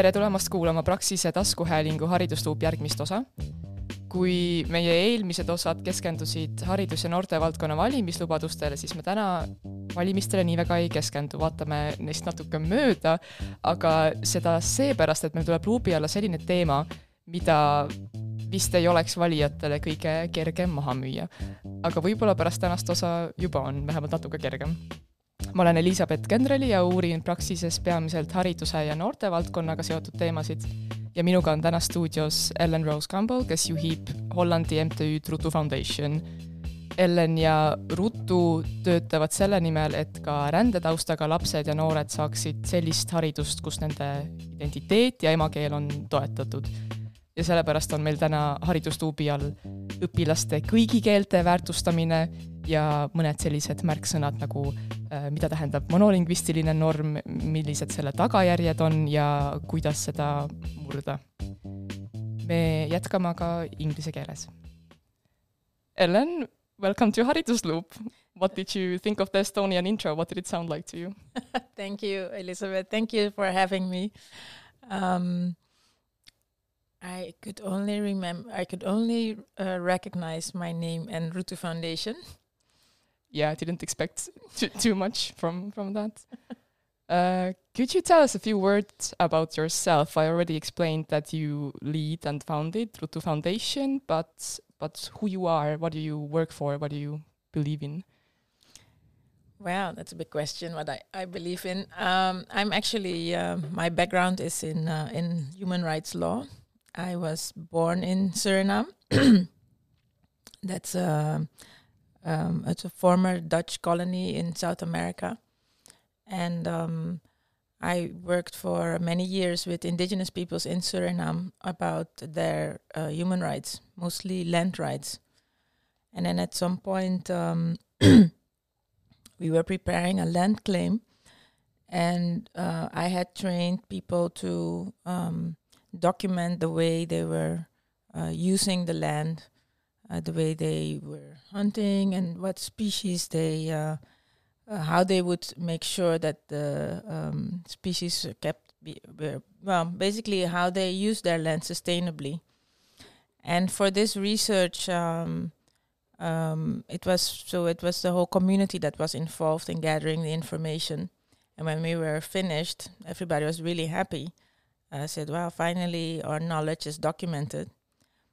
tere tulemast kuulama Praxise taskuhäälingu Haridusluup järgmist osa. kui meie eelmised osad keskendusid haridus- ja noortevaldkonna valimislubadustele, siis me täna valimistele nii väga ei keskendu, vaatame neist natuke mööda, aga seda seepärast, et meil tuleb luubi alla selline teema, mida vist ei oleks valijatele kõige kergem maha müüa. aga võib-olla pärast tänast osa juba on vähemalt natuke kergem ma olen Elizabeth Kendreli ja uurin Praxises peamiselt hariduse ja noortevaldkonnaga seotud teemasid ja minuga on täna stuudios Ellen Rose Campbell, kes juhib Hollandi MTÜ-d Rutu Foundation. Ellen ja Rutu töötavad selle nimel, et ka rändetaustaga lapsed ja noored saaksid sellist haridust, kus nende identiteet ja emakeel on toetatud. ja sellepärast on meil täna haridustuubi all õpilaste kõigi keelte väärtustamine ja mõned sellised märksõnad nagu äh, mida tähendab monolingvistiline norm, millised selle tagajärjed on ja kuidas seda murda. me jätkame aga inglise keeles. Ellen, welcome to Haridusloop. What did you think of the Estonian intro? What did it sound like to you? Thank you, Elizabeth. Thank you for having me. Um, I could only remember, I could only uh, recognize my name and Rutu Foundation. Yeah, I didn't expect too, too much from from that. Uh, could you tell us a few words about yourself? I already explained that you lead and founded Rutu Foundation, but but who you are, what do you work for, what do you believe in? Wow, that's a big question. What I, I believe in, um, I'm actually uh, my background is in uh, in human rights law. I was born in Suriname. that's uh, um, it's a former Dutch colony in South America, and um, I worked for many years with indigenous peoples in Suriname about their uh, human rights, mostly land rights. And then at some point, um, we were preparing a land claim, and uh, I had trained people to um, document the way they were uh, using the land uh, the way they were hunting and what species they, uh, uh, how they would make sure that the um, species kept, be, were, well, basically how they use their land sustainably. And for this research, um, um, it was so it was the whole community that was involved in gathering the information. And when we were finished, everybody was really happy. I said, "Well, finally, our knowledge is documented."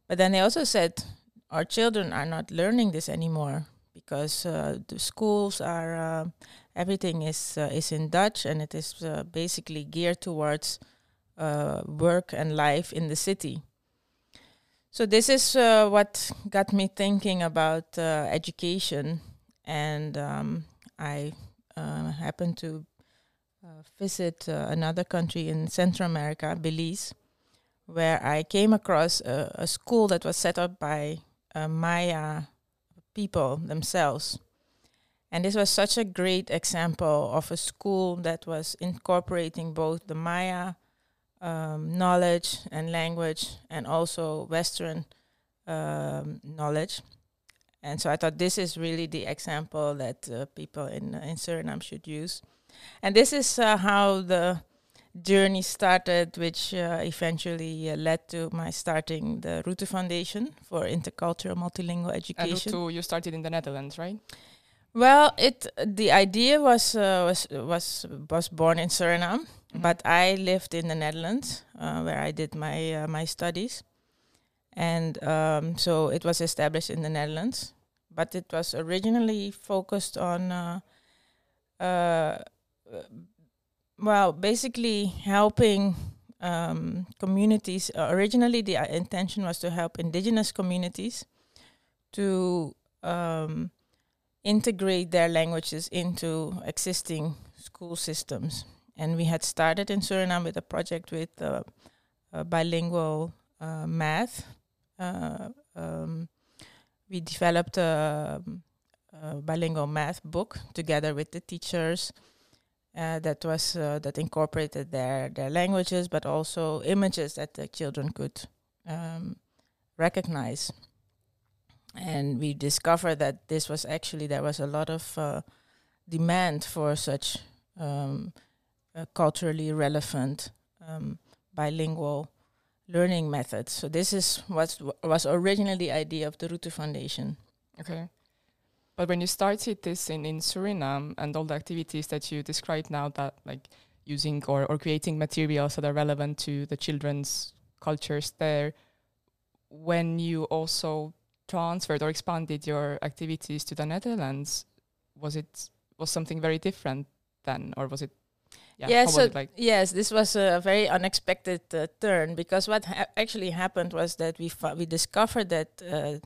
But then they also said, our children are not learning this anymore because uh, the schools are uh, everything is uh, is in Dutch and it is uh, basically geared towards uh, work and life in the city. So this is uh, what got me thinking about education, and um, I happened to visit another country in Central America, Belize, where I came across a, a school that was set up by uh, Maya people themselves. And this was such a great example of a school that was incorporating both the Maya um, knowledge and language and also Western um, knowledge. And so I thought this is really the example that uh, people in, in Suriname should use. And this is uh, how the journey started, which uh, eventually uh, led to my starting the Rutu Foundation for Intercultural Multilingual Education. And Rutu, you started in the Netherlands, right? Well, it the idea was uh, was was was born in Suriname, mm-hmm. but I lived in the Netherlands uh, where I did my uh, my studies, and um, so it was established in the Netherlands. But it was originally focused on uh, well, basically helping um, communities. Uh, originally, the uh, intention was to help indigenous communities to um, integrate their languages into existing school systems. And we had started in Suriname with a project with uh, bilingual uh, math. Uh, um, we developed a, a bilingual math book together with the teachers uh, that was uh, that incorporated their their languages, but also images that the children could um, recognize. And we discovered that this was actually there was a lot of uh, demand for such um, culturally relevant um, bilingual learning methods. So this is what was originally the idea of the Rutu Foundation. Okay. But when you started this in, in Suriname and all the activities that you described now that like using or, or creating materials that are relevant to the children's cultures there, when you also transferred or expanded your activities to the Netherlands, was it was something very different then or was it yeah, yeah so like? yes, this was a very unexpected uh, turn because what ha actually happened was that we we discovered that uh,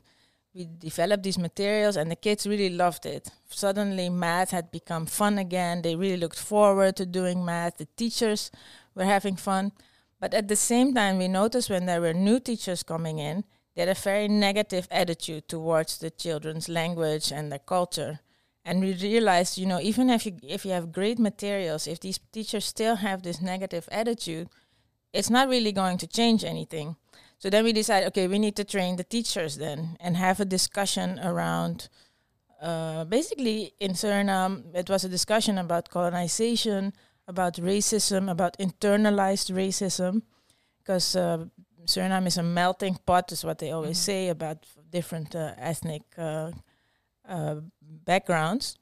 we developed these materials and the kids really loved it. Suddenly, math had become fun again. They really looked forward to doing math. The teachers were having fun, but at the same time, we noticed when there were new teachers coming in, they had a very negative attitude towards the children's language and their culture and we realized you know even if you if you have great materials if these teachers still have this negative attitude it's not really going to change anything so then we decided okay we need to train the teachers then and have a discussion around uh, basically in suriname it was a discussion about colonization about racism about internalized racism because uh, suriname is a melting pot is what they always mm-hmm. say about different uh, ethnic uh, uh, backgrounds,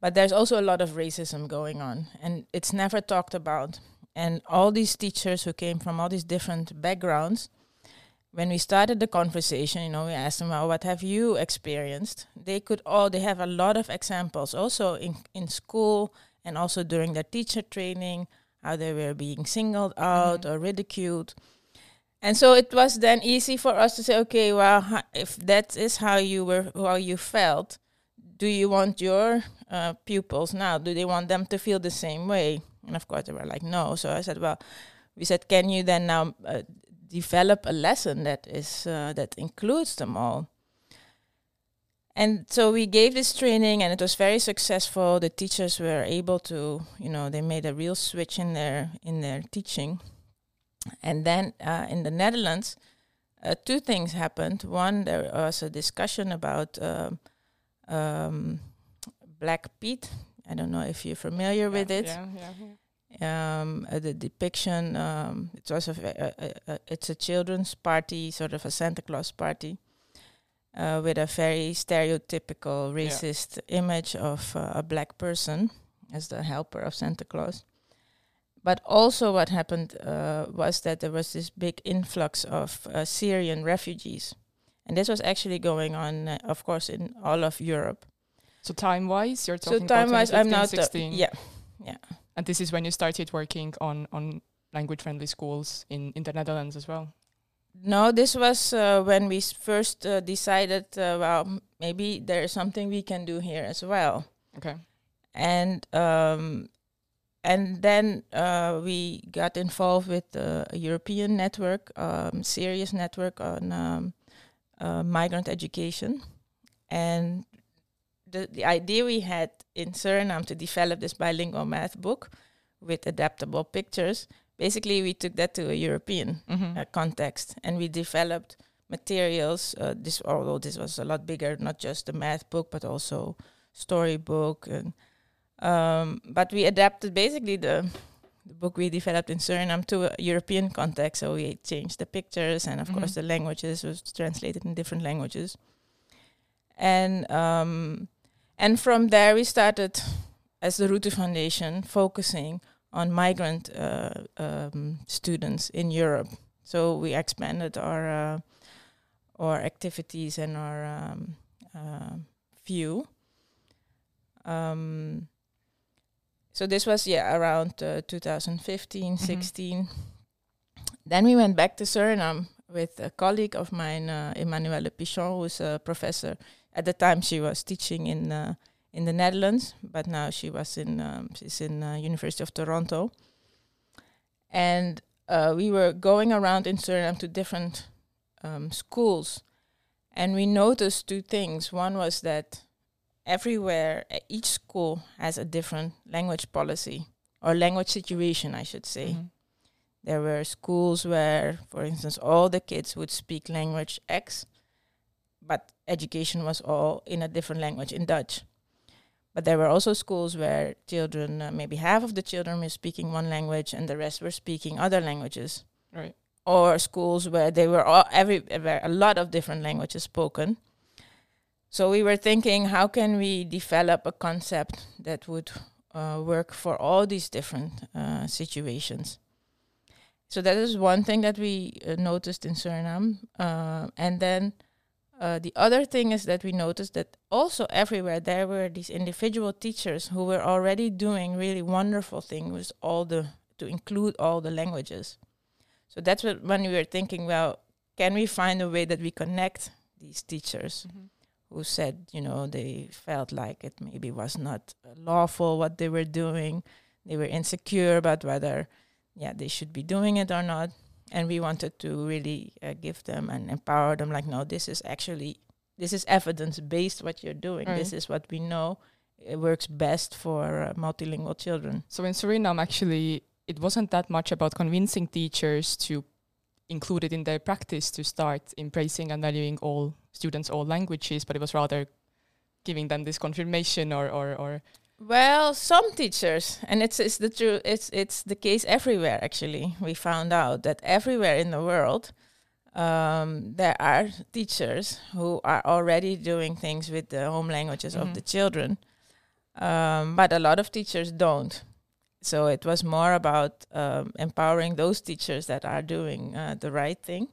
but there's also a lot of racism going on, and it's never talked about. And all these teachers who came from all these different backgrounds, when we started the conversation, you know, we asked them, well, what have you experienced? They could all, they have a lot of examples also in, in school and also during their teacher training, how they were being singled out mm-hmm. or ridiculed. And so it was then easy for us to say, okay, well, if that is how you were, how you felt, do you want your uh, pupils now? Do they want them to feel the same way? And of course, they were like, no. So I said, well, we said, can you then now uh, develop a lesson that is uh, that includes them all? And so we gave this training, and it was very successful. The teachers were able to, you know, they made a real switch in their in their teaching. And then uh, in the Netherlands, uh, two things happened. One, there was a discussion about um, um, Black Pete. I don't know if you're familiar yeah, with it. Yeah, yeah. Um, uh, the depiction. Um, it was a, a, a, it's a children's party, sort of a Santa Claus party, uh, with a very stereotypical racist yeah. image of uh, a black person as the helper of Santa Claus. But also, what happened uh, was that there was this big influx of uh, Syrian refugees and this was actually going on, uh, of course, in all of Europe. So time-wise, you're talking so time-wise, I'm now 16. yeah, yeah. And this is when you started working on on language-friendly schools in in the Netherlands as well. No, this was uh, when we first uh, decided. Uh, well, maybe there is something we can do here as well. Okay. And um, and then uh, we got involved with a European network, um, SIRIUS network on um, uh, migrant education. And the, the idea we had in Suriname to develop this bilingual math book with adaptable pictures, basically we took that to a European mm-hmm. uh, context and we developed materials. Uh, this, although this was a lot bigger, not just a math book, but also storybook and um, but we adapted basically the the book we developed in Suriname to a European context. So we changed the pictures, and of mm-hmm. course the languages was translated in different languages. And um, and from there we started as the Rutu Foundation focusing on migrant uh, um, students in Europe. So we expanded our uh, our activities and our um, uh, view. Um, so this was yeah around uh, 2015, mm-hmm. 16. Then we went back to Suriname with a colleague of mine, uh, Emmanuelle Pichon, who's a professor. At the time, she was teaching in uh, in the Netherlands, but now she was in um, she's in uh, University of Toronto. And uh, we were going around in Suriname to different um, schools, and we noticed two things. One was that everywhere, each school has a different language policy or language situation, I should say. Mm-hmm. There were schools where, for instance, all the kids would speak language X, but education was all in a different language, in Dutch. But there were also schools where children, uh, maybe half of the children were speaking one language and the rest were speaking other languages. Right. Or schools where they were all, every where a lot of different languages spoken. So we were thinking, how can we develop a concept that would uh, work for all these different uh, situations? So that is one thing that we uh, noticed in Suriname, uh, and then uh, the other thing is that we noticed that also everywhere there were these individual teachers who were already doing really wonderful things with all the to include all the languages. So that's what when we were thinking, well, can we find a way that we connect these teachers mm-hmm. who said, you know, they felt like it maybe was not lawful what they were doing, they were insecure about whether, yeah, they should be doing it or not and we wanted to really uh, give them and empower them like no this is actually this is evidence based what you're doing right. this is what we know it works best for uh, multilingual children so in suriname actually it wasn't that much about convincing teachers to include it in their practice to start embracing and valuing all students all languages but it was rather giving them this confirmation or or, or well, some teachers, and it's it's the true it's it's the case everywhere. Actually, we found out that everywhere in the world, um, there are teachers who are already doing things with the home languages mm-hmm. of the children, um, but a lot of teachers don't. So it was more about um, empowering those teachers that are doing uh, the right thing,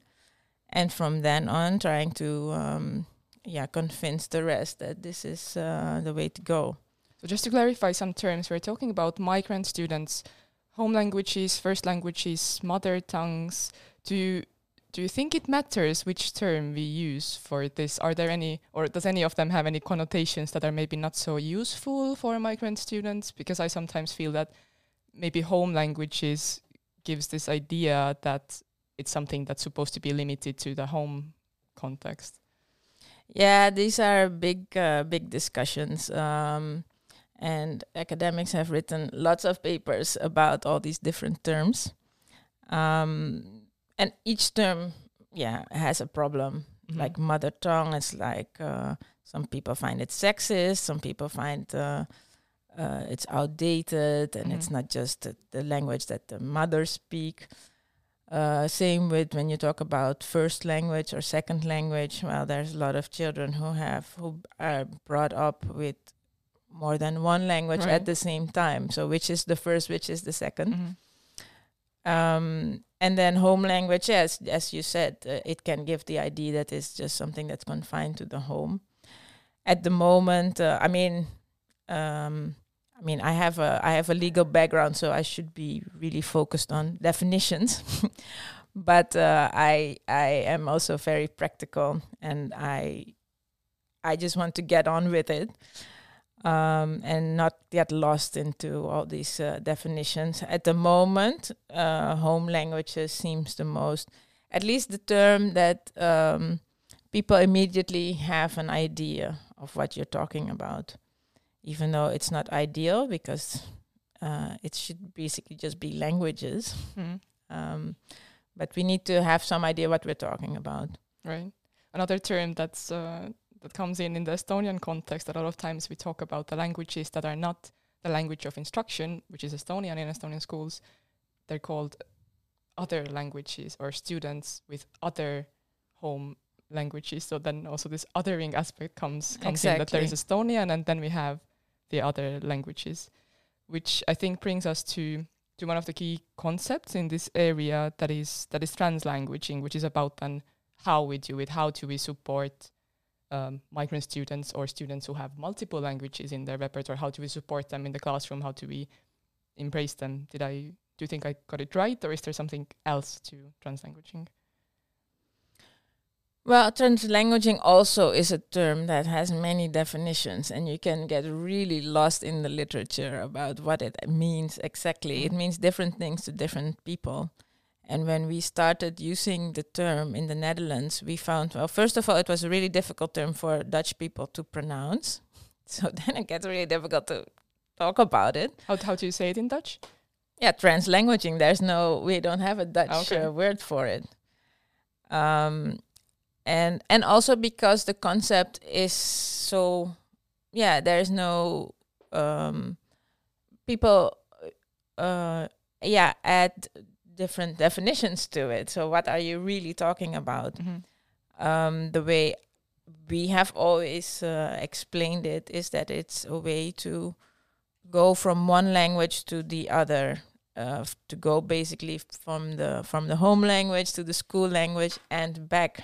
and from then on, trying to um, yeah convince the rest that this is uh, the way to go. So just to clarify some terms, we're talking about migrant students, home languages, first languages, mother tongues. Do you, do you think it matters which term we use for this? Are there any, or does any of them have any connotations that are maybe not so useful for migrant students? Because I sometimes feel that maybe home languages gives this idea that it's something that's supposed to be limited to the home context. Yeah, these are big, uh, big discussions. Um, and academics have written lots of papers about all these different terms. Um, and each term, yeah, has a problem. Mm-hmm. Like mother tongue, it's like uh, some people find it sexist, some people find uh, uh, it's outdated, and mm-hmm. it's not just the, the, language that the mothers speak. Uh, same with when you talk about first language or second language. Well, there's a lot of children who have who are brought up with more than one language right. at the same time. So which is the first, which is the 2nd mm-hmm. um, and then home language, yes, as you said, uh, it can give the idea that it's just something that's confined to the home. At the moment, uh, I mean, um, I mean, I have a I have a legal background, so I should be really focused on definitions. but uh, I I am also very practical, and I I just want to get on with it um, and not get lost into all these uh, definitions. At the moment, uh, home languages seems the most, at least the term that um, people immediately have an idea of what you're talking about, even though it's not ideal because uh, it should basically just be languages. Mm. Um, but we need to have some idea what we're talking about. Right. Another term that's uh, that comes in in the Estonian context. A lot of times we talk about the languages that are not the language of instruction, which is Estonian in Estonian schools. They're called other languages or students with other home languages. So then also this othering aspect comes, comes exactly. in that there is Estonian and then we have the other languages, which I think brings us to to one of the key concepts in this area that is that is translanguaging, which is about then how we do it, how do we support um, migrant students or students who have multiple languages in their repertoire? How do we support them in the classroom? How do we embrace them? Did I do you think I got it right, or is there something else to translanguaging? Well, translanguaging also is a term that has many definitions, and you can get really lost in the literature about what it means exactly. Mm. It means different things to different people. And when we started using the term in the Netherlands, we found, well, first of all, it was a really difficult term for Dutch people to pronounce. So then it gets really difficult to talk about it. How, how do you say it in Dutch? Yeah, translanguaging. There's no, we don't have a Dutch okay. uh, word for it. Um, and and also because the concept is so, yeah, there's no um, people, uh, yeah, add different definitions to it. So, what are you really talking about? Mm-hmm. Um, the way we have always uh, explained it is that it's a way to go from one language to the other. Uh, f- to go basically from the from the home language to the school language and back,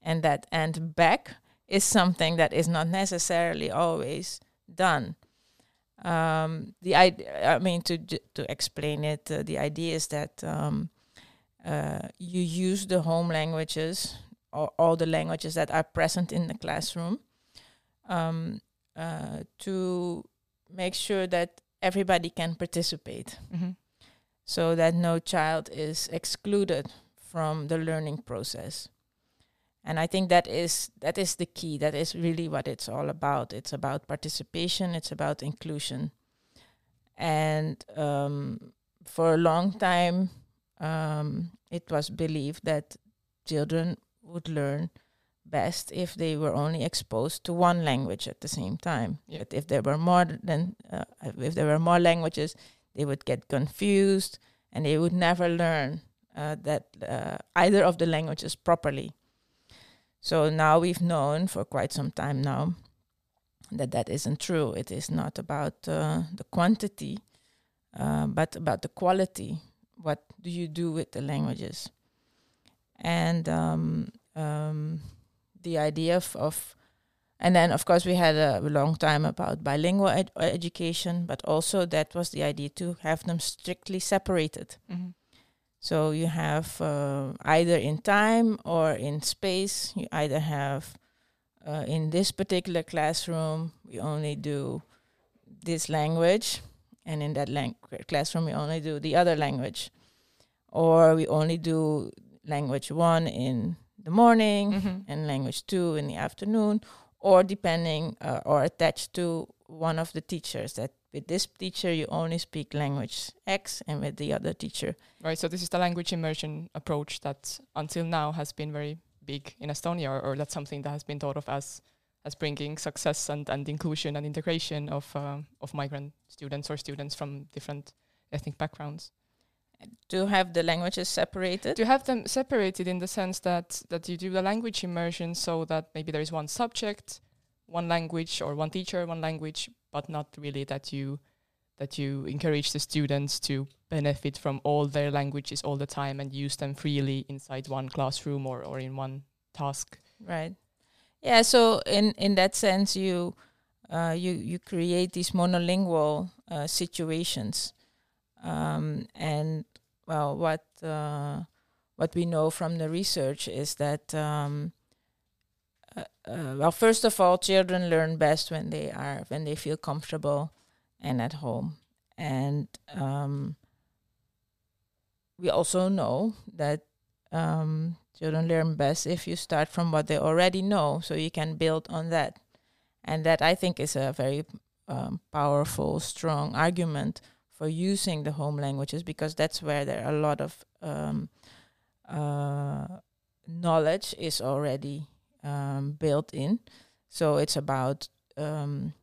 and that and back is something that is not necessarily always done. Um, the idea, I mean, to to explain it, uh, the idea is that um, uh, you use the home languages or all the languages that are present in the classroom um, uh, to make sure that everybody can participate, Mm-hmm. so that no child is excluded from the learning process and i think that is that is the key. That is really what it's all about. It's about participation. It's about inclusion. And um, for a long time um, it was believed that children would learn best if they were only exposed to one language at the same time. Yeah. but if there were more than uh, if there were more languages they would get confused and they would never learn uh, that uh, either of the languages properly so now we've known for quite some time now that that isn't true. It is not about uh, the quantity, uh, but about the quality. What do you do with the languages? And um, um, the idea of, of, and then of course we had a long time about bilingual ed- education, but also that was the idea to have them strictly separated. Mm-hmm. So you have uh, either in time or in space, you either have uh, in this particular classroom, we only do this language, and in that lang- classroom, we only do the other language. Or we only do language one in the morning Mm-hmm. and language two in the afternoon, or depending uh, or attached to one of the teachers that with this teacher you only speak language X and with the other teacher Right. So this is the language immersion approach that until now has been very big in Estonia, or, or that's something that has been thought of as as bringing success and, and inclusion and integration of uh, of migrant students or students from different ethnic backgrounds. to have the languages separated. To have them separated in the sense that that you do the language immersion so that maybe there is one subject, one language, or one teacher, one language, but not really that you that you encourage the students to benefit from all their languages all the time and use them freely inside one classroom or, or in one task. Right. Yeah. So in in that sense, you uh, you you create these monolingual uh, situations, um, and well, what uh, what we know from the research is that um, uh, well, first of all, children learn best when they are when they feel comfortable and at home, and um, we also know that um, children learn best if you start from what they already know, so you can build on that, and that I think is a very um, powerful, strong argument for using the home languages because that's where there are a lot of um, uh, knowledge is already um, built in. So it's about um,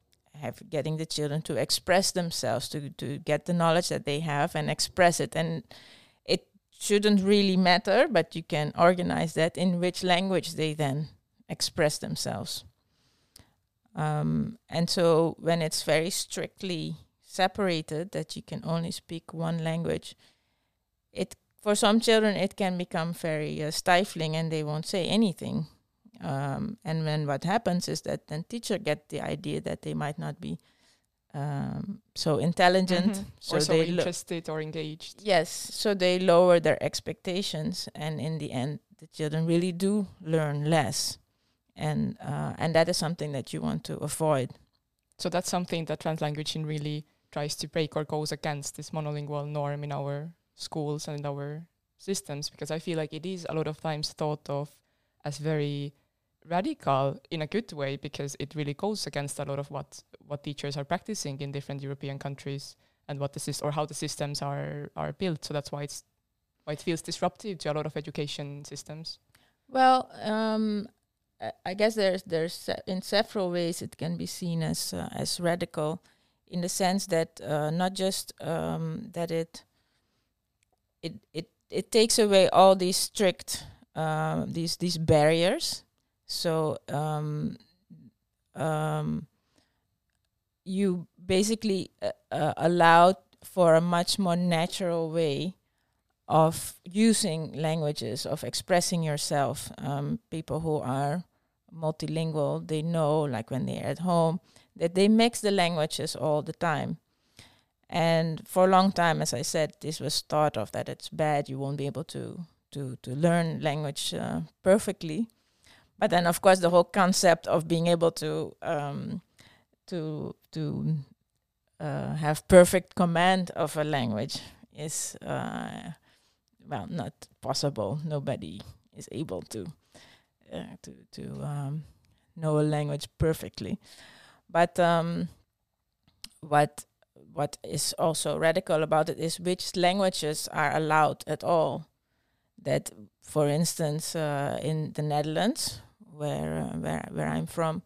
have getting the children to express themselves, to to get the knowledge that they have and express it. And it shouldn't really matter, but you can organize that in which language they then express themselves. Um, and so when it's very strictly separated, that you can only speak one language, it for some children it can become very uh, stifling, and they won't say anything. Um, and then what happens is that then teacher get the idea that they might not be um, so intelligent, Mhm. so, or so they lo- interested or engaged. Yes, so they lower their expectations, and in the end, the children really do learn less, and uh, and that is something that you want to avoid. So that's something that Translanguaging really tries to break or goes against this monolingual norm in our schools and in our systems because I feel like it is a lot of times thought of as very radical in a good way because it really goes against a lot of what what teachers are practicing in different European countries and what the sys- or how the systems are are built. So that's why it's why it feels disruptive to a lot of education systems. Well, um, I- guess there's there's in several ways it can be seen as uh, as radical. in the sense that uh, not just um, that it it it it takes away all these strict uh, these these barriers. So um, um, you basically uh, uh, allow for a much more natural way of using languages, of expressing yourself. Um, people who are multilingual, they know, like when they're at home, that they mix the languages all the time. And for a long time, as I said, this was thought of that it's bad. You won't be able to to to learn language uh, perfectly. But then, of course, the whole concept of being able to um, to to uh, have perfect command of a language is uh, well not possible. Nobody is able to uh, to to um, know a language perfectly. But um, what what is also radical about it is which languages are allowed at all. That, for instance, uh, in the Netherlands, where uh, where where I'm from,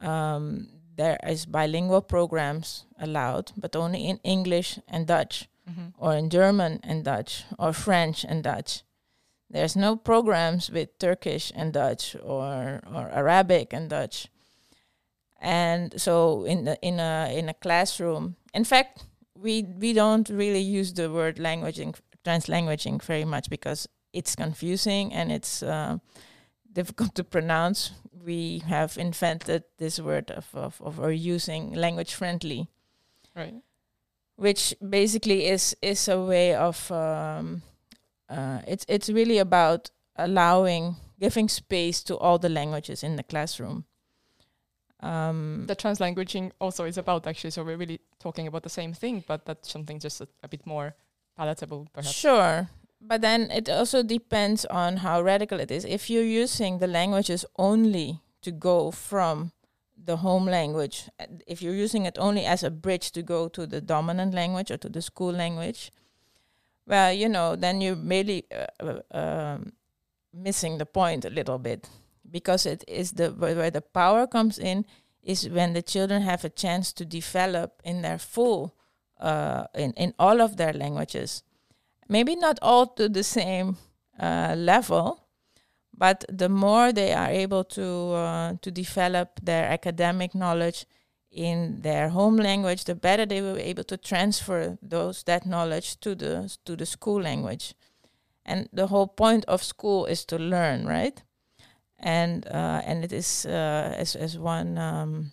um, there is bilingual programs allowed, but only in English and Dutch, Mhm. or in German and Dutch, or French and Dutch. There's no programs with Turkish and Dutch or or Arabic and Dutch. And so in the in a in a classroom, in fact, we we don't really use the word languaging translanguaging very much because it's confusing and it's uh, difficult to pronounce. We have invented this word of of, of or using language friendly Right. which basically is is a way of um, uh, it's it's really about allowing giving space to all the languages in the classroom. Um, The translanguaging also is about actually, so we're really talking about the same thing, but that's something just a, a bit more palatable, perhaps. Sure. But then it also depends on how radical it is. If you're using the languages only to go from the home language, if you're using it only as a bridge to go to the dominant language or to the school language, well, you know, then you're really uh, uh, um, missing the point a little bit because it is the where, where the power comes in is when the children have a chance to develop in their full uh, in in all of their languages maybe not all to the same uh, level, but the more they are able to uh, to develop their academic knowledge in their home language, the better they will be able to transfer those that knowledge to the to the school language. And the whole point of school is to learn, right? And uh, and it is uh, as as one um,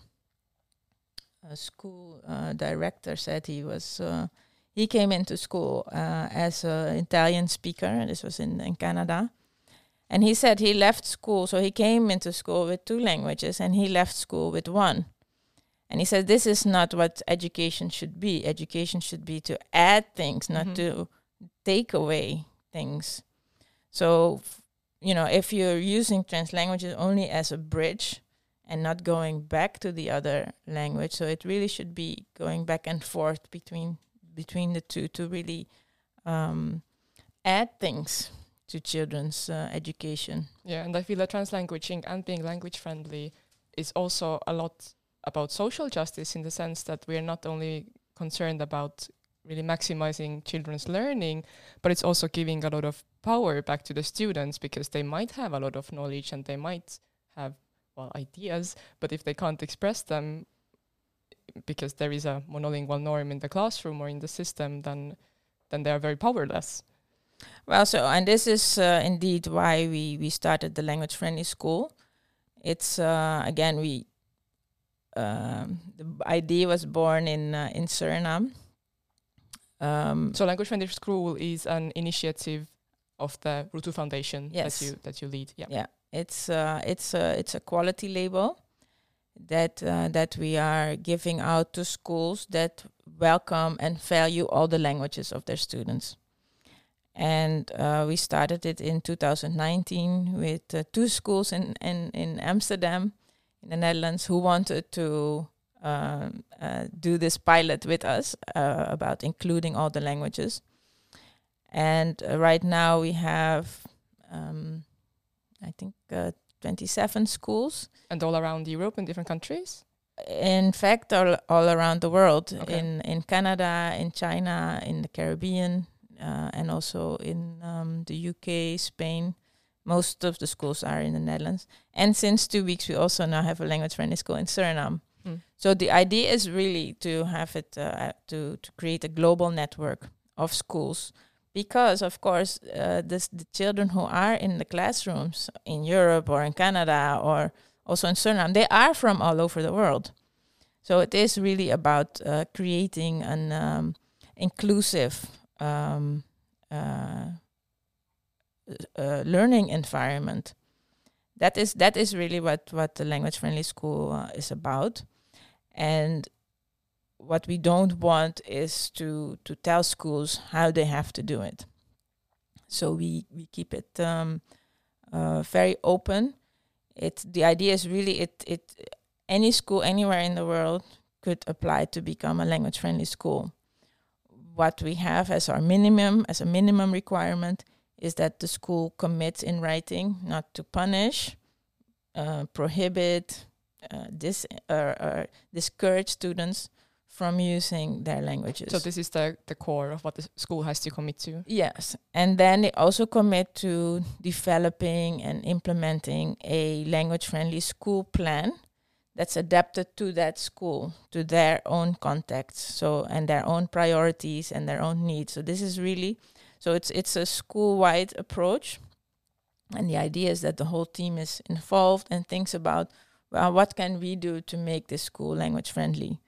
school uh, director said he was uh, he came into school uh, as an Italian speaker, and this was in, in Canada. And he said he left school, so he came into school with two languages, and he left school with one. And he said, This is not what education should be. Education should be to add things, not Mhm. to take away things. So, f- you know, if you're using trans languages only as a bridge and not going back to the other language, so it really should be going back and forth between between the two to really um, add things to children's uh, education. Yeah, and I feel that translanguaging and being language friendly is also a lot about social justice in the sense that we are not only concerned about really maximizing children's learning, but it's also giving a lot of power back to the students because they might have a lot of knowledge and they might have well ideas, but if they can't express them because there is a monolingual norm in the classroom or in the system, then then they are very powerless. Well, so and this is uh, indeed why we we started the language friendly school. It's uh, again we um, the idea was born in uh, in Suriname. Um, So Language Friendly School is an initiative of the Rutu Foundation Yes. that you that you lead. Yeah. Yeah, it's uh, it's a it's a quality label that uh, that we are giving out to schools that welcome and value all the languages of their students. And uh, we started it in 2019 with uh, two schools in, in, in Amsterdam, in the Netherlands, who wanted to um, uh, do this pilot with us uh, about including all the languages. And uh, right now we have um, I think 27 schools. And all around Europe in different countries. in fact, all, all around the world, Okay. in in Canada, in China, in the Caribbean, uh, and also in um, the UK, Spain. Most of the schools are in the Netherlands, and since two weeks, we also now have a language-friendly school in Suriname. Mm. So the idea is really to have it uh, to to create a global network of schools, because of course uh, this, the children who are in the classrooms in Europe or in Canada or also in Suriname, they are from all over the world. So it is really about uh, creating an um, inclusive um, uh, uh, learning environment. That is that is really what what the language friendly school uh, is about, and what we don't want is to to tell schools how they have to do it. So we we keep it um, uh, very open. It the idea is really it it any school anywhere in the world could apply to become a language friendly school. What we have as our minimum as a minimum requirement is that the school commits in writing not to punish, uh, prohibit, uh, dis or, or discourage students from using their languages. So this is the the core of what the school has to commit to. Yes, and then they also commit to developing and implementing a language-friendly school plan that's adapted to that school, to their own context, so and their own priorities and their own needs. So this is really, so it's it's a school-wide approach, and the idea is that the whole team is involved and thinks about, well, what can we do to make this school language-friendly.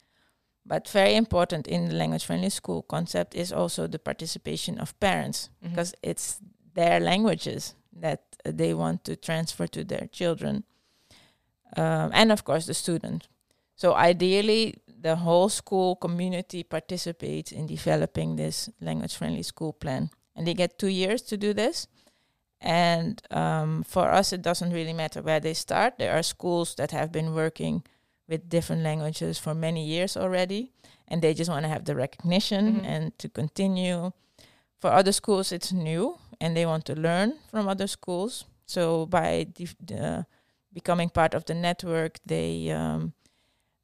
But very important in the language friendly school concept is also the participation of parents Mhm. because it's their languages that uh, they want to transfer to their children. Um, and of course, the student. So, ideally, the whole school community participates in developing this language friendly school plan. And they get two years to do this. And um, for us, it doesn't really matter where they start. There are schools that have been working with different languages for many years already, and they just want to have the recognition Mhm. and to continue. For other schools, it's new, and they want to learn from other schools. So by def- uh, becoming part of the network, they um,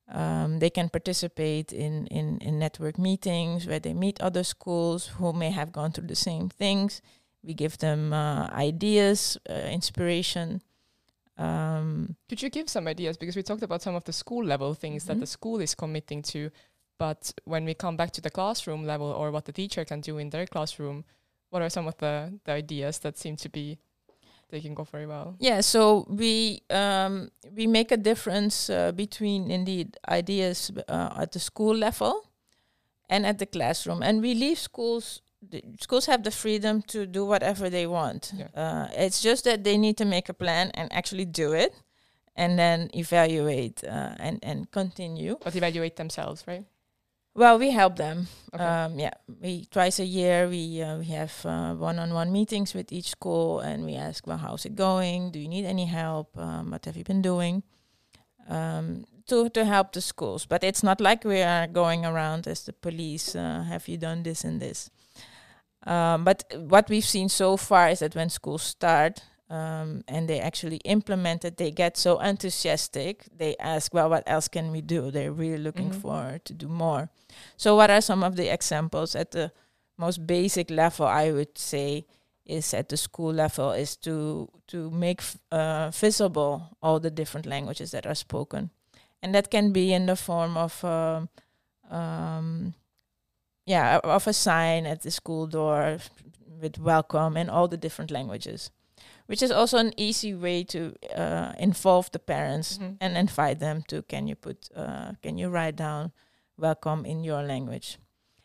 um, they can participate in, in in network meetings where they meet other schools who may have gone through the same things. We give them uh, ideas, uh, inspiration. Um, Could you give some ideas? Because we talked about some of the school level things that Mhm. the school is committing to, but when we come back to the classroom level or what the teacher can do in their classroom, what are some of the, the ideas that seem to be taking off very well? Yeah, so we um, we make a difference uh, between indeed ideas uh, at the school level and at the classroom, and we leave schools. Schools have the freedom to do whatever they want. Yeah. Uh, it's just that they need to make a plan and actually do it, and then evaluate uh, and and continue. But evaluate themselves, right? Well, we help them. Okay. Um, yeah, we twice a year we uh, we have uh, one-on-one meetings with each school, and we ask, well, how's it going? Do you need any help? Um, what have you been doing? Um, to to help the schools, but it's not like we are going around as the police. Uh, have you done this and this? Um, but what we've seen so far is that when schools start um, and they actually implement it, they get so enthusiastic. They ask, "Well, what else can we do?" They're really looking Mhm. for to do more. So, what are some of the examples at the most basic level? I would say is at the school level is to to make f- uh, visible all the different languages that are spoken, and that can be in the form of um, um, yeah of a sign at the school door with welcome in all the different languages, which is also an easy way to uh, involve the parents Mhm. and invite them to can you put uh, can you write down welcome in your language?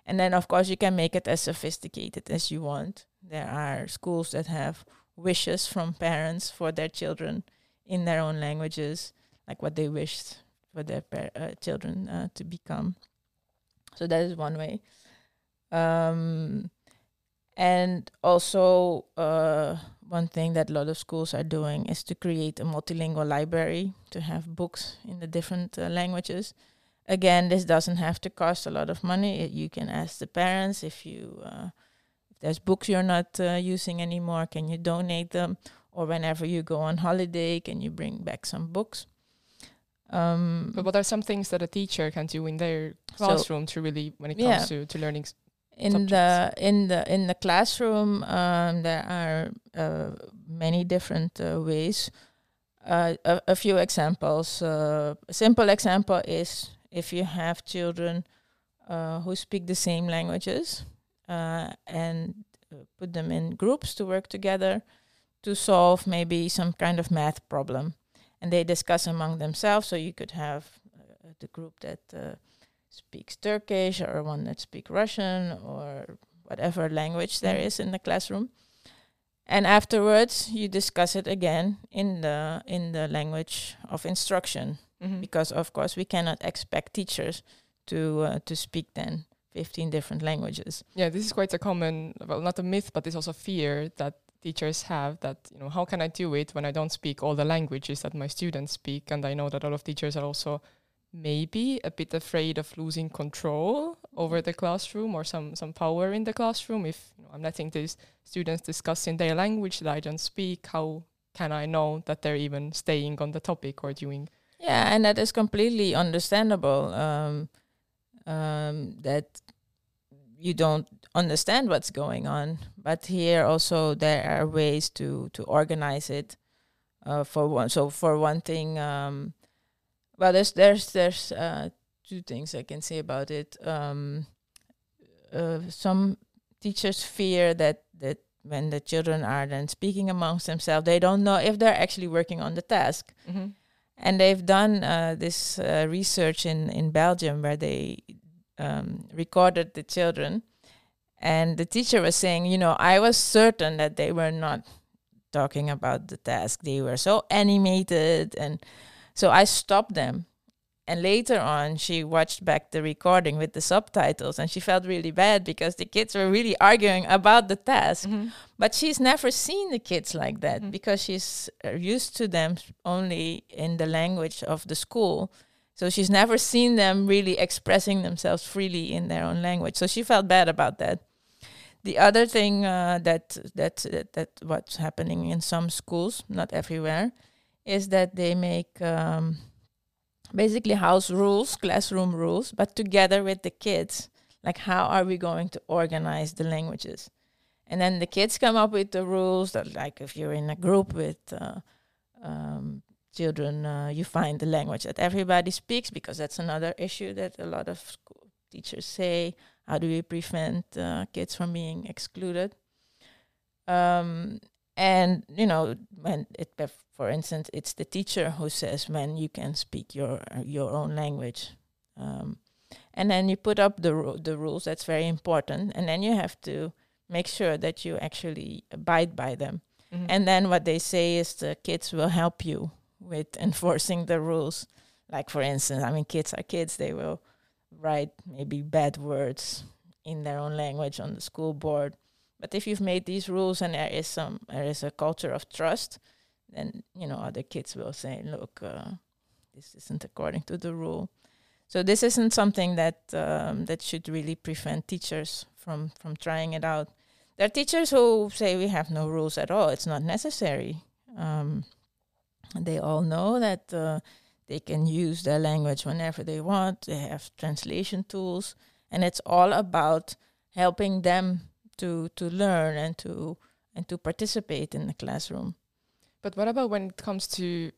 And then of course you can make it as sophisticated as you want. There are schools that have wishes from parents for their children in their own languages like what they wished for their par- uh, children uh, to become. So that is one way um, and also uh, one thing that a lot of schools are doing is to create a multilingual library to have books in the different uh, languages again this doesn't have to cost a lot of money It- you can ask the parents if you uh, if there's books you're not uh, using anymore can you donate them or whenever you go on holiday can you bring back some books Um, But what are some things that a teacher can do in their So- classroom to really, when it Yeah. comes to, to learning? In the in the in the classroom um, there are uh, many different uh, ways. Uh, a, a few examples uh, a simple example is if you have children uh, who speak the same languages uh, and put them in groups to work together to solve maybe some kind of math problem. And they discuss among themselves so you could have uh, the group that uh, speaks Turkish or one that speaks Russian or whatever language there Mhm. in the classroom. And afterwards, you discuss it again in the in the language of instruction, Mhm. because of course we cannot expect teachers to uh, to speak then fifteen different languages. Yeah, this is quite a common, well, not a myth, but it's also fear that teachers have that, you know, how can I do it when I don't speak all the languages that my students speak? And I know that a lot of teachers are also maybe a bit afraid of losing control over the classroom or some, some power in the classroom. If you know, I'm letting these students discuss in their language that I don't speak, how can I know that they're even staying on the topic or doing? Yeah, and that is completely understandable. Um, um, that you don't understand what's going on, but here also there are ways to to organize it. Uh, for one, so for one thing, um, well, there's there's there's uh, two things I can say about it. Um, uh, some teachers fear that that when the children are then speaking amongst themselves, they don't know if they're actually working on the task. Mm-hmm. And they've done uh, this uh, research in, in Belgium where they um, recorded the children. And the teacher was saying, you know, I was certain that they were not talking about the task. They were so animated. And so I stopped them. And later on, she watched back the recording with the subtitles and she felt really bad because the kids were really arguing about the task. Mm-hmm. But she's never seen the kids like that Mm. because she's uh, used to them only in the language of the school. So she's never seen them really expressing themselves freely in their own language. So she felt bad about that. The other thing uh, that that that, that what's happening in some schools, not everywhere, is that they make um, basically house rules, classroom rules, but together with the kids. Like, how are we going to organize the languages? And then the kids come up with the rules that, like, if you're in a group with uh, um, children, uh, you find the language that everybody speaks because that's another issue that a lot of teachers say. How do we prevent uh, kids from being excluded? Um, and you know, when it, for instance, it's the teacher who says when you can speak your your own language. Um, and then you put up the ru- the rules. That's very important. And then you have to make sure that you actually abide by them. Mm-hmm. And then what they say is the kids will help you with enforcing the rules. Like for instance, I mean, kids are kids. They will write maybe bad words in their own language on the school board. But if you've made these rules and there is some there is a culture of trust, then you know other kids will say, "Look, uh, this isn't according to the rule." So this isn't something that um, that should really prevent teachers from from trying it out. There are teachers who say we have no rules at all; it's not necessary. Um, they all know that uh, they can use their language whenever they want. They have translation tools, and it's all about helping them to to learn and to and to participate in the classroom. But what about when it comes to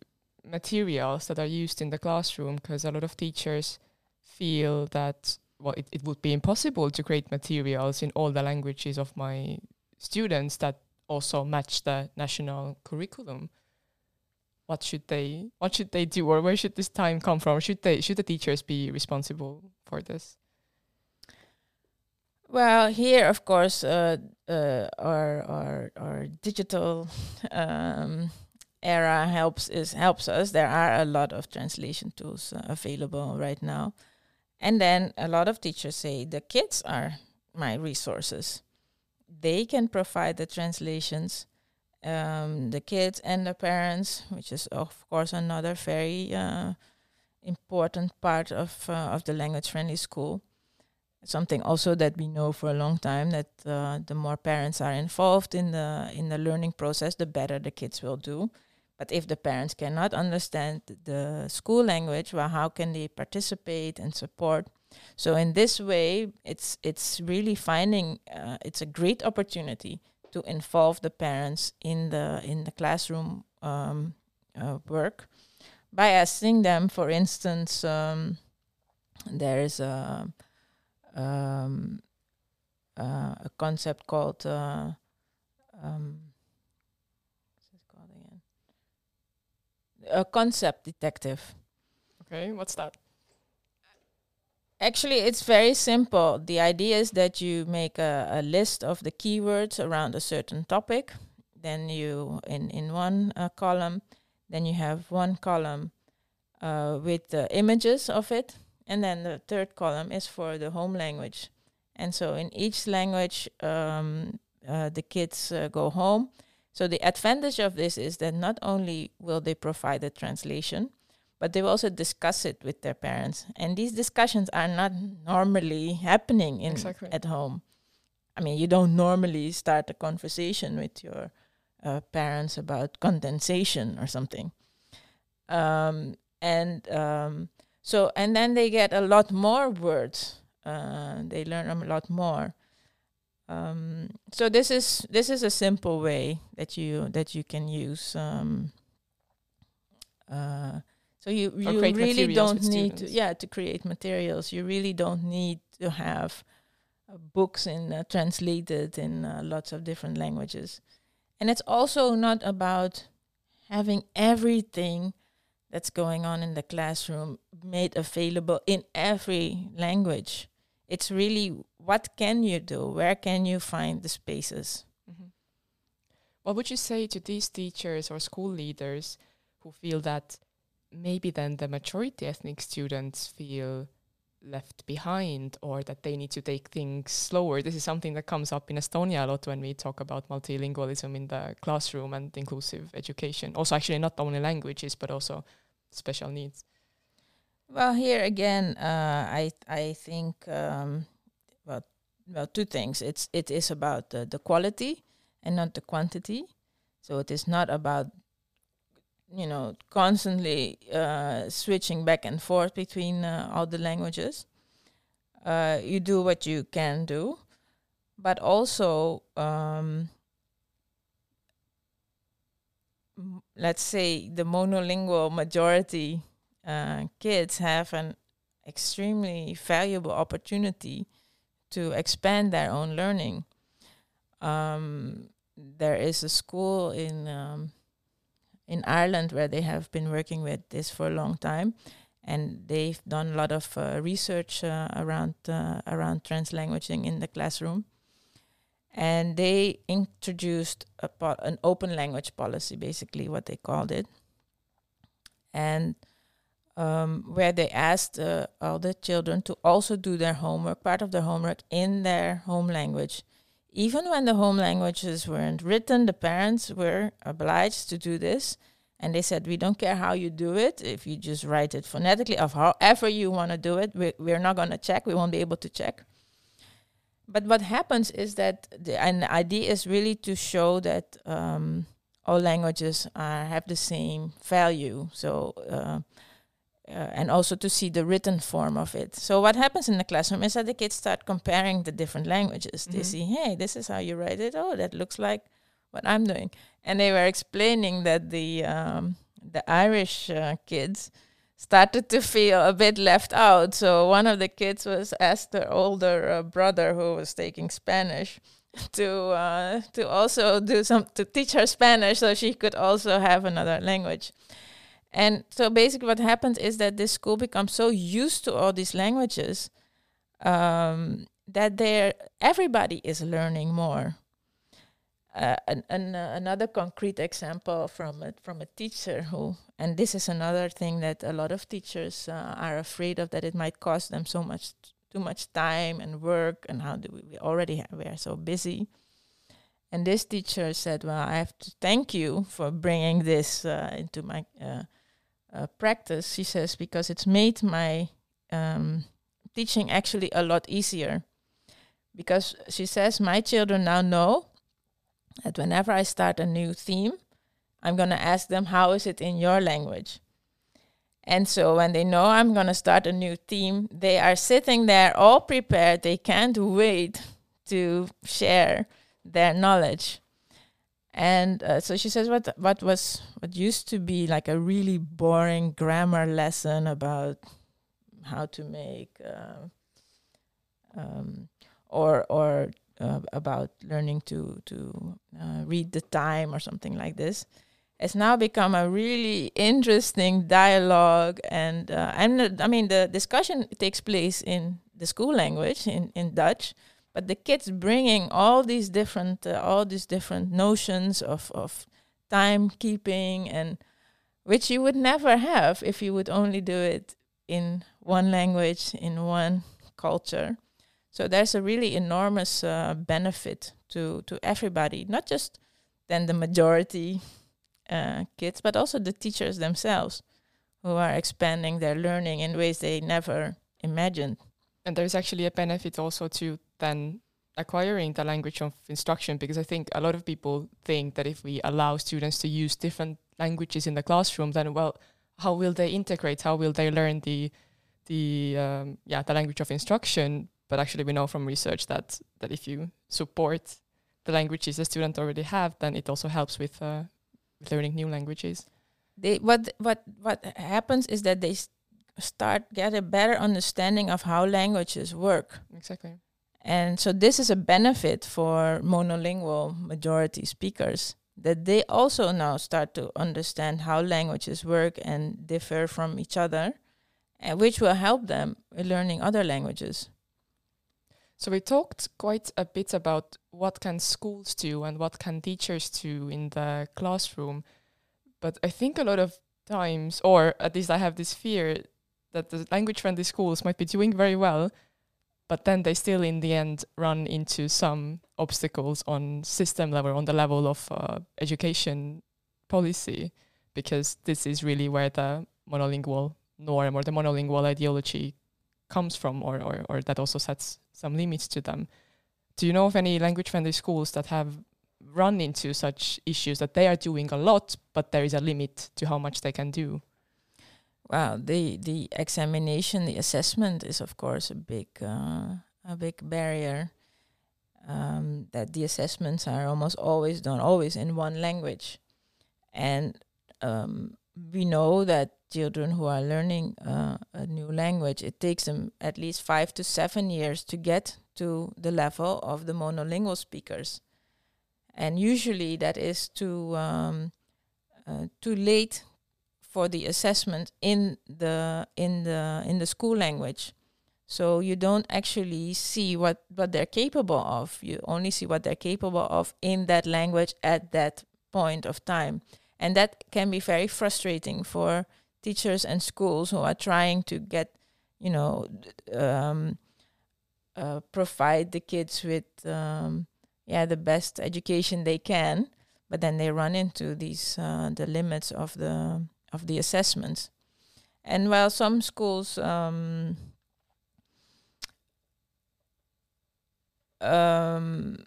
materials that are used in the classroom? Because a lot of teachers feel that well, it, it would be impossible to create materials in all the languages of my students that also match the national curriculum. What should they what should they do or where should this time come from? Should they should the teachers be responsible for this? Well, here, of course, uh, uh, our our our digital um, era helps is helps us. There are a lot of translation tools uh, available right now, and then a lot of teachers say the kids are my resources. They can provide the translations. Um, the kids and the parents, which is of course another very uh, important part of uh, of the language friendly school something also that we know for a long time that uh, the more parents are involved in the in the learning process the better the kids will do But if the parents cannot understand the school language, well, how can they participate and support? So in this way, it's it's really finding uh, it's a great opportunity to involve the parents in the in the classroom um, uh, work by asking them, for instance, um, there is a um, uh, a concept called uh, um, what's it called again? A concept detective. Okay, what's that? Actually, it's very simple. The idea is that you make a, a list of the keywords around a certain topic. Then you, in, in one uh, column, then you have one column uh, with the images of it. And then the third column is for the home language. And so in each language, um, uh, the kids uh, go home. So the advantage of this is that not only will they provide the translation, but they will also discuss it with their parents. And these discussions are not normally happening in Exactly. at home. I mean, you don't normally start a conversation with your uh, parents about condensation or something. Um, and um, so, and then they get a lot more words. Uh, they learn a lot more. Um, so this is this is a simple way that you that you can use. Um, uh, so you you really don't need to yeah to create materials. You really don't need to have uh, books in uh, translated in uh, lots of different languages, and it's also not about having everything that's going on in the classroom made available in every language. It's really what can you do? Where can you find the spaces? Mhm. What would you say to these teachers or school leaders who feel that maybe then the majority ethnic students feel left behind or that they need to take things slower? This is something that comes up in Estonia a lot when we talk about multilingualism in the classroom and inclusive education. Also, actually, not only languages but also special needs. Well, here again, uh, I I think um, well, well, two things. It's it is about the, the quality and not the quantity. So it is not about you know constantly uh, switching back and forth between uh, all the languages. Uh, you do what you can do, but also um, let's say the monolingual majority uh, kids have an extremely valuable opportunity to expand their own learning. Um, there is a school in um, in Ireland where they have been working with this for a long time, and they've done a lot of uh, research uh, around uh, around translanguaging in the classroom. And they introduced a po- an open language policy, basically what they called it, and um, where they asked uh, all the children to also do their homework, part of their homework in their home language. Even when the home languages weren't written, the parents were obliged to do this. And they said, We don't care how you do it, if you just write it phonetically, of however you want to do it, we, we're not going to check, we won't be able to check. But what happens is that the, and the idea is really to show that um, all languages are, have the same value. So, uh, uh, and also to see the written form of it. So what happens in the classroom is that the kids start comparing the different languages. They Mhm. see, hey, this is how you write it. Oh, that looks like what I'm doing. And they were explaining that the um, the Irish uh, kids started to feel a bit left out. So one of the kids was asked her older uh, brother, who was taking Spanish, to uh, to also do some to teach her Spanish, so she could also have another language. And so basically, what happens is that this school becomes so used to all these languages um, that they're everybody is learning more. Uh, an, an, uh, another concrete example from a, from a teacher who, and this is another thing that a lot of teachers uh, are afraid of that it might cost them so much too much time and work, and how do we, we already ha- we are so busy. And this teacher said, "Well, I have to thank you for bringing this uh, into my uh, practice." She says because it's made my um, teaching actually a lot easier. Because she says my children now know that whenever I start a new theme, I'm going to ask them, how is it in your language? And so when they know I'm going to start a new theme, they are sitting there all prepared. They can't wait to share their knowledge. And uh, so she says, what what was what used to be like a really boring grammar lesson about how to make, uh, um, or or uh, about learning to to uh, read the time or something like this, has now become a really interesting dialogue. And uh, and I mean the discussion takes place in the school language in in Dutch but the kids bringing all these different uh, all these different notions of of timekeeping and which you would never have if you would only do it in one language in one culture so there's a really enormous uh, benefit to to everybody not just then the majority uh, kids but also the teachers themselves who are expanding their learning in ways they never imagined and there's actually a benefit also to then acquiring the language of instruction because I think a lot of people think that if we allow students to use different languages in the classroom, then well, how will they integrate? How will they learn the the um, yeah the language of instruction? But actually, we know from research that that if you support the languages a student already have, then it also helps with uh, learning new languages. They what what what happens is that they start get a better understanding of how languages work. Exactly. And so this is a benefit for monolingual majority speakers that they also now start to understand how languages work and differ from each other, and which will help them in learning other languages. So we talked quite a bit about what can schools do and what can teachers do in the classroom. But I think a lot of times, or at least I have this fear that the language friendly schools might be doing very well, but then they still in the end run into some obstacles on system level, on the level of uh, education policy, because this is really where the monolingual norm or the monolingual ideology comes from, or, or, or that also sets some limits to them. Do you know of any language friendly schools that have run into such issues that they are doing a lot, but there is a limit to how much they can do? Well, the the examination, the assessment is of course a big uh, a big barrier. Um, that the assessments are almost always done always in one language, and um, we know that children who are learning uh, a new language, it takes them at least five to seven years to get to the level of the monolingual speakers, and usually that is too um, uh, too late for the assessment in the in the in the school language. So you don't actually see what what they're capable of. You only see what they're capable of in that language at that point of time. And that can be very frustrating for teachers and schools who are trying to get you know um, uh, provide the kids with um, yeah the best education they can but then they run into these uh, the limits of the of the assessments. And while some schools um, um,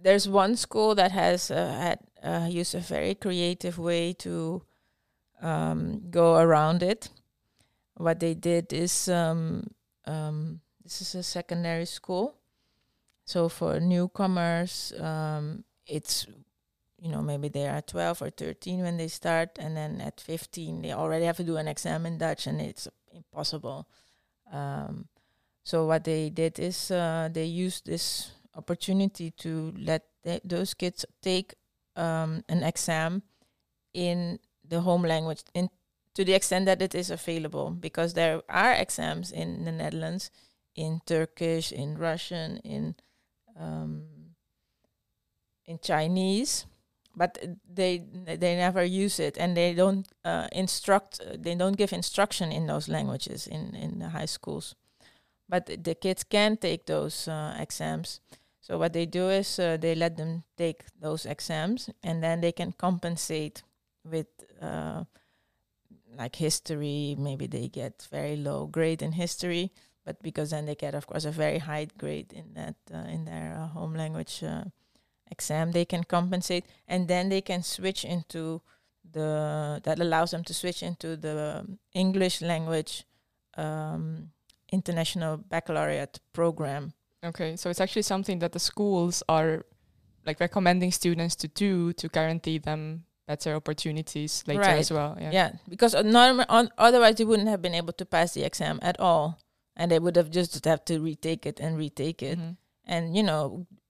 there's one school that has uh, had uh, used a very creative way to um, go around it. What they did is um, um, this is a secondary school, so for newcomers, um, it's you know, maybe they are 12 or 13 when they start, and then at 15 they already have to do an exam in Dutch, and it's impossible. Um, so what they did is uh, they used this opportunity to let those kids take um, an exam in the home language, in to the extent that it is available, because there are exams in the Netherlands in Turkish, in Russian, in um, in Chinese but they they never use it and they don't uh, instruct they don't give instruction in those languages in in the high schools. But the kids can take those uh, exams. So what they do is uh, they let them take those exams and then they can compensate with uh, like history maybe they get very low grade in history but because then they get of course a very high grade in that uh, in their uh, home language exam they can compensate. And then they can switch into the that allows them to switch into the english language um, international baccalaureate program. Okay, so it's actually something that the schools are like recommending students to do to guarantee them better opportunities later Right. as well. Yeah. yeah, because norm- on, otherwise they wouldn't have been able to pass the exam at all and they would have just have to retake it and retake it Mhm. and you know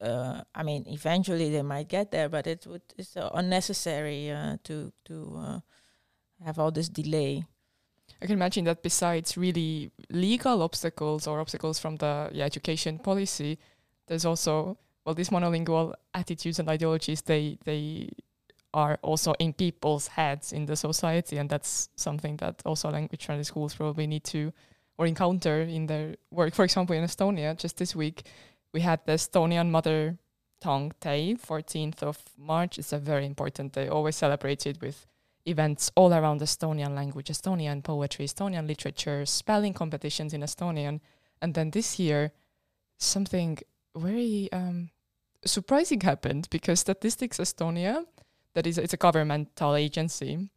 uh, i mean eventually they might get there but it would it's uh, unnecessary uh, to to uh, have all this delay I can imagine that besides really legal obstacles or obstacles from the yeah, education policy, there's also well these monolingual attitudes and ideologies they they are also in people's heads in the society and that's something that also language transit schools probably need to or encounter in their work. For example, in Estonia, just this week we had the Estonian Mother Tongue Day, 14th of March. It's a very important day, always celebrated with events all around Estonian language, Estonian poetry, Estonian literature, spelling competitions in Estonian. And then this year, something very um, surprising happened because Statistics Estonia, that is, it's a governmental agency,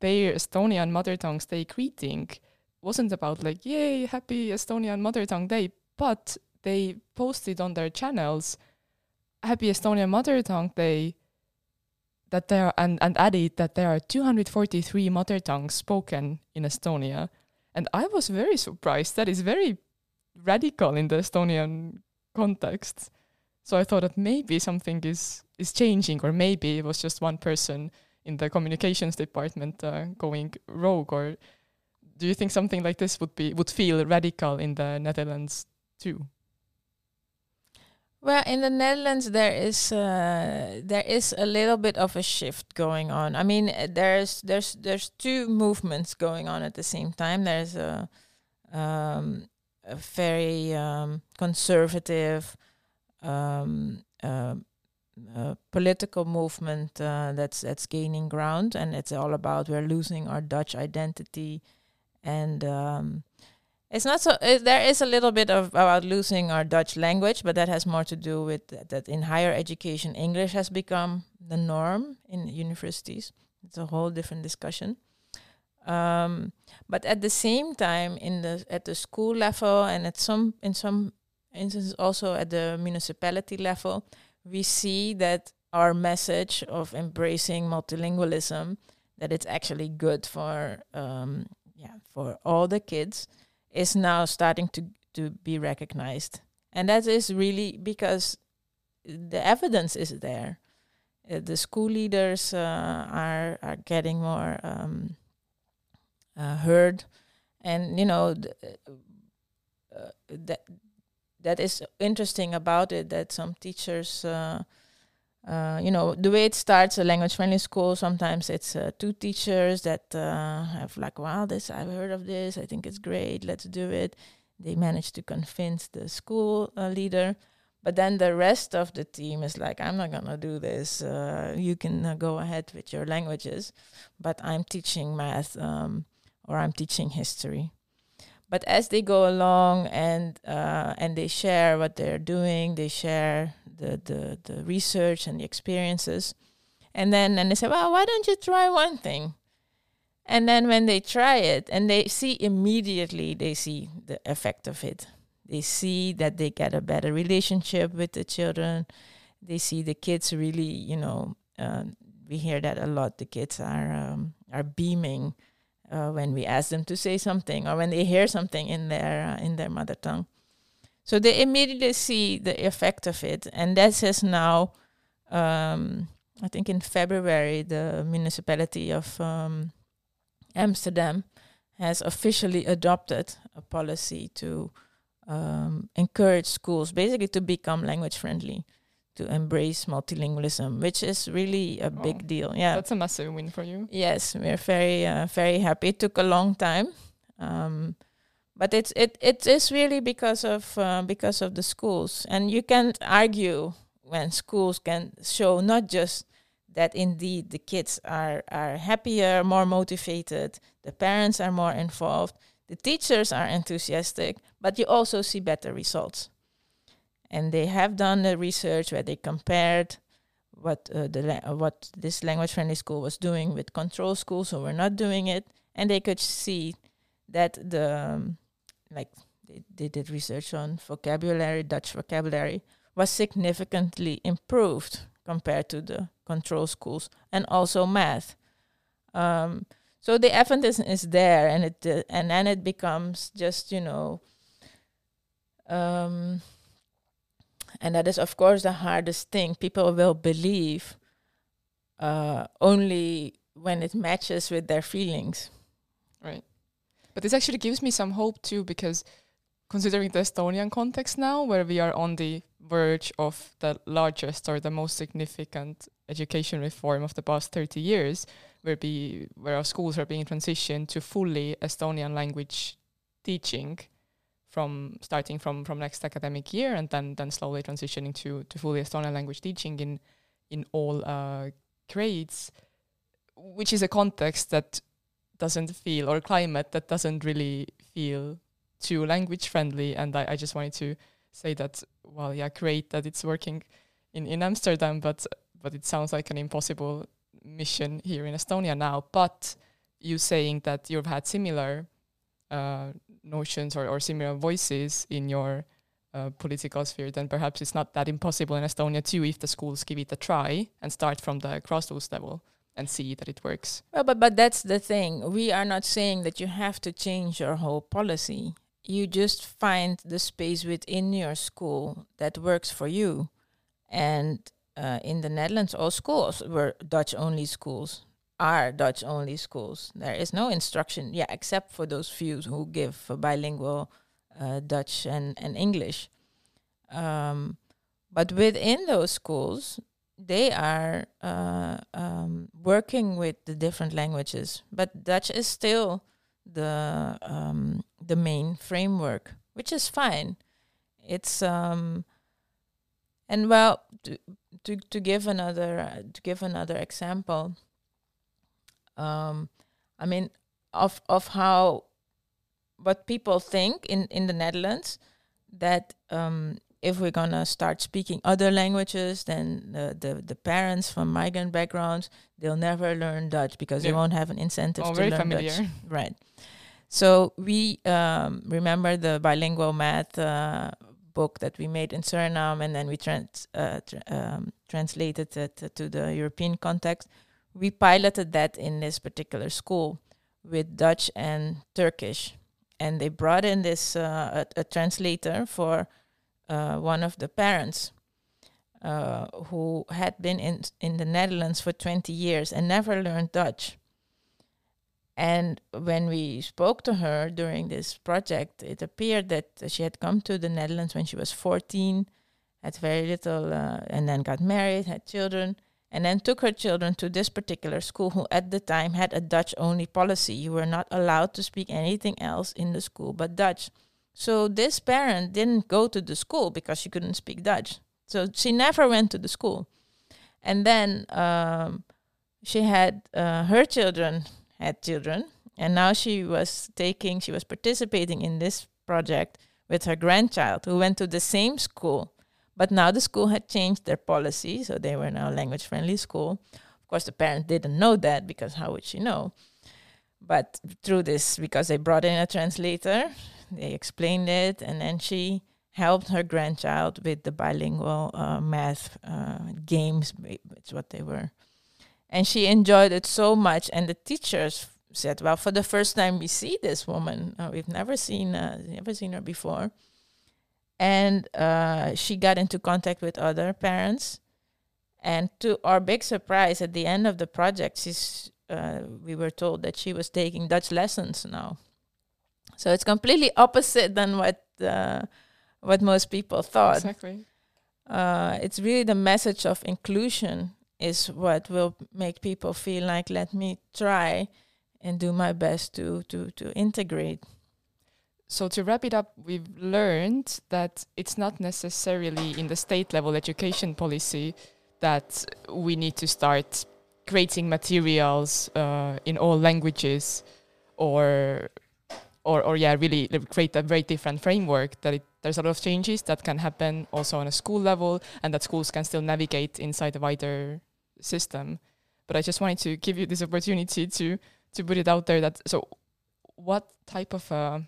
their Estonian Mother Tongue Day greeting wasn't about like, yay, happy Estonian Mother Tongue Day, but they posted on their channels, happy Estonian Mother Tongue Day, that there and, and added that there are 243 mother tongues spoken in Estonia. And I was very surprised. That is very radical in the Estonian context. So I thought that maybe something is is changing, or maybe it was just one person in the communications department uh, going rogue. Or do you think something like this would be would feel radical in the Netherlands too? well in the netherlands there is uh, there is a little bit of a shift going on i mean uh, there's there's there's two movements going on at the same time there's a um, a very um, conservative um, uh, uh, political movement uh, that's that's gaining ground, and it's all about we're losing our Dutch identity, and um, it's not so. It, there is a little bit of about losing our Dutch language, but that has more to do with that, that in higher education, English has become the norm in universities. It's a whole different discussion. Um, but at the same time, in the at the school level and at some in some instances also at the municipality level, we see that our message of embracing multilingualism, that it's actually good for um, yeah for all the kids, is now starting to to be recognized, and that is really because the evidence is there. Uh, the school leaders uh, are are getting more. Um, uh, heard, and you know th- uh, that that is interesting about it. That some teachers, uh, uh, you know, the way it starts a language friendly school. Sometimes it's uh, two teachers that uh, have like, wow, this I've heard of this. I think it's great. Let's do it. They manage to convince the school uh, leader. But then the rest of the team is like, I'm not gonna do this. Uh, you can go ahead with your languages, but I'm teaching math. Um, or I'm teaching history. But as they go along and uh, and they share what they're doing, they share the, the the research and the experiences, and then and they say, well, why don't you try one thing? And then when they try it and they see immediately, they see the effect of it. They see that they get a better relationship with the children. They see the kids really, you know, uh, we hear that a lot. The kids are um, are beaming uh, when we ask them to say something or when they hear something in their uh, in their mother tongue. So they immediately see the effect of it, and that is now, um, I think in February, the municipality of um, Amsterdam has officially adopted a policy to um, encourage schools basically to become language friendly, to embrace multilingualism, which is really a Wow. big deal. Yeah, That's a massive win for you. Yes, we're very uh, very happy. It took a long time, um, but it's it it is really because of uh, because of the schools, and you can't argue when schools can show not just that indeed the kids are are happier, more motivated, the parents are more involved, the teachers are enthusiastic, but you also see better results. And they have done the research where they compared what uh, the uh, what this language friendly school was doing with control schools who were not doing it, and they could see that the um, like they, they did research on vocabulary, Dutch vocabulary was significantly improved compared to the control schools, and also math. Um, so the evidence is there, and it uh, and then it becomes just you know. Um, and that is of course the hardest thing. People will believe uh, only when it matches with their feelings. Right. But this actually gives me some hope too, because considering the Estonian context now, where we are on the verge of the largest or the most significant education reform of the past 30 years, where, be, where our schools are being transitioned to fully Estonian language teaching from starting from, from next academic year and then, then slowly transitioning to, to fully Estonian language teaching in, in all uh, grades, which is a context that doesn't feel, or climate that doesn't really feel too language friendly. And I, I just wanted to say that, well, yeah, great that it's working in, in Amsterdam, but but it sounds like an impossible mission here in Estonia now. But you saying that you've had similar uh, notions or, or similar voices in your uh, political sphere, then perhaps it's not that impossible in Estonia too if the schools give it a try and start from the grassroots level and see that it works. Well, but but that's the thing. We are not saying that you have to change your whole policy. You just find the space within your school that works for you. And uh, in the Netherlands, all schools were Dutch only schools, are Dutch only schools. There is no instruction, yeah, except for those few who give bilingual uh, Dutch and, and English. Um, but within those schools, they are uh, um, working with the different languages, but Dutch is still the um, the main framework, which is fine. It's um, and well to to, to give another uh, to give another example. Um, I mean of of how what people think in in the Netherlands that um, if we're gonna start speaking other languages, then the, the, the parents from migrant backgrounds they'll never learn Dutch because yeah. they won't have an incentive oh, to very learn familiar. Dutch. Right. So we um, remember the bilingual math uh, book that we made in Suriname, and then we trans uh, tr um, translated it to the European context. We piloted that in this particular school with Dutch and Turkish, and they brought in this uh, a, a translator for uh, one of the parents uh, who had been in in the Netherlands for 20 years and never learned Dutch. And when we spoke to her during this project, it appeared that she had come to the Netherlands when she was 14, had very little, uh, and then got married, had children, and then took her children to this particular school, who at the time had a Dutch only policy. You were not allowed to speak anything else in the school but Dutch. So this parent didn't go to the school because she couldn't speak Dutch. So she never went to the school. And then um, she had uh, her children had children, and now she was taking, she was participating in this project with her grandchild who went to the same school. But now the school had changed their policy, so they were now language friendly school. Of course, the parent didn't know that because how would she know? But through this, because they brought in a translator, they explained it, and then she helped her grandchild with the bilingual uh, math uh, games. It's what they were, and she enjoyed it so much. And the teachers said, "Well, for the first time, we see this woman. Uh, we've never seen uh, never seen her before." And uh, she got into contact with other parents, and to our big surprise, at the end of the project, she's uh, we were told that she was taking Dutch lessons now. So it's completely opposite than what uh, what most people thought. Exactly. Uh, it's really the message of inclusion is what will make people feel like let me try and do my best to to to integrate. So to wrap it up, we've learned that it's not necessarily in the state level education policy that we need to start creating materials uh, in all languages or or or yeah really create a very different framework that it there's a lot of changes that can happen also on a school level and that schools can still navigate inside a wider system. But I just wanted to give you this opportunity to to put it out there that so what type of uh,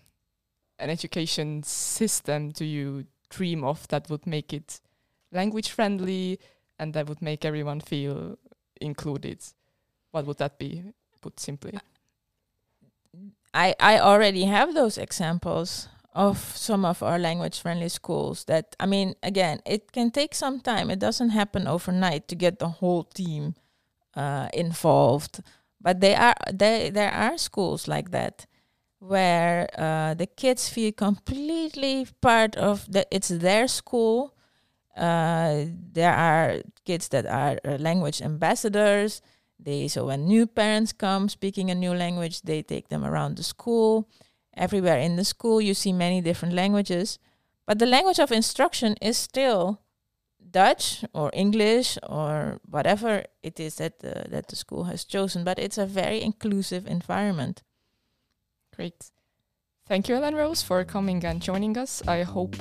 an education system do you dream of that would make it language friendly and that would make everyone feel included? What would that be, put simply? I, I already have those examples of some of our language friendly schools that I mean again it can take some time it doesn't happen overnight to get the whole team uh, involved but they are they there are schools like that where uh, the kids feel completely part of the it's their school. Uh, there are kids that are uh, language ambassadors. They so when new parents come speaking a new language they take them around the school. Everywhere in the school you see many different languages. But the language of instruction is still Dutch or English or whatever it is that the, that the school has chosen. But it's a very inclusive environment great thank you Ellen Rose for coming and joining us I hope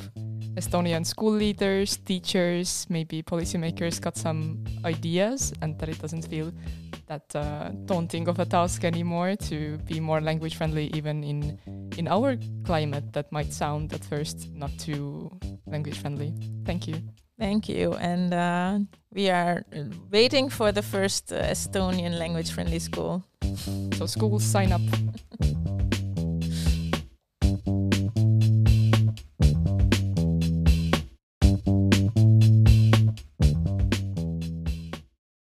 Estonian school leaders, teachers, maybe policymakers got some ideas and that it doesn't feel that uh, daunting of a task anymore to be more language friendly even in in our climate that might sound at first not too language friendly. Thank you. Thank you. And uh, we are waiting for the first uh, Estonian language friendly school. So schools sign up.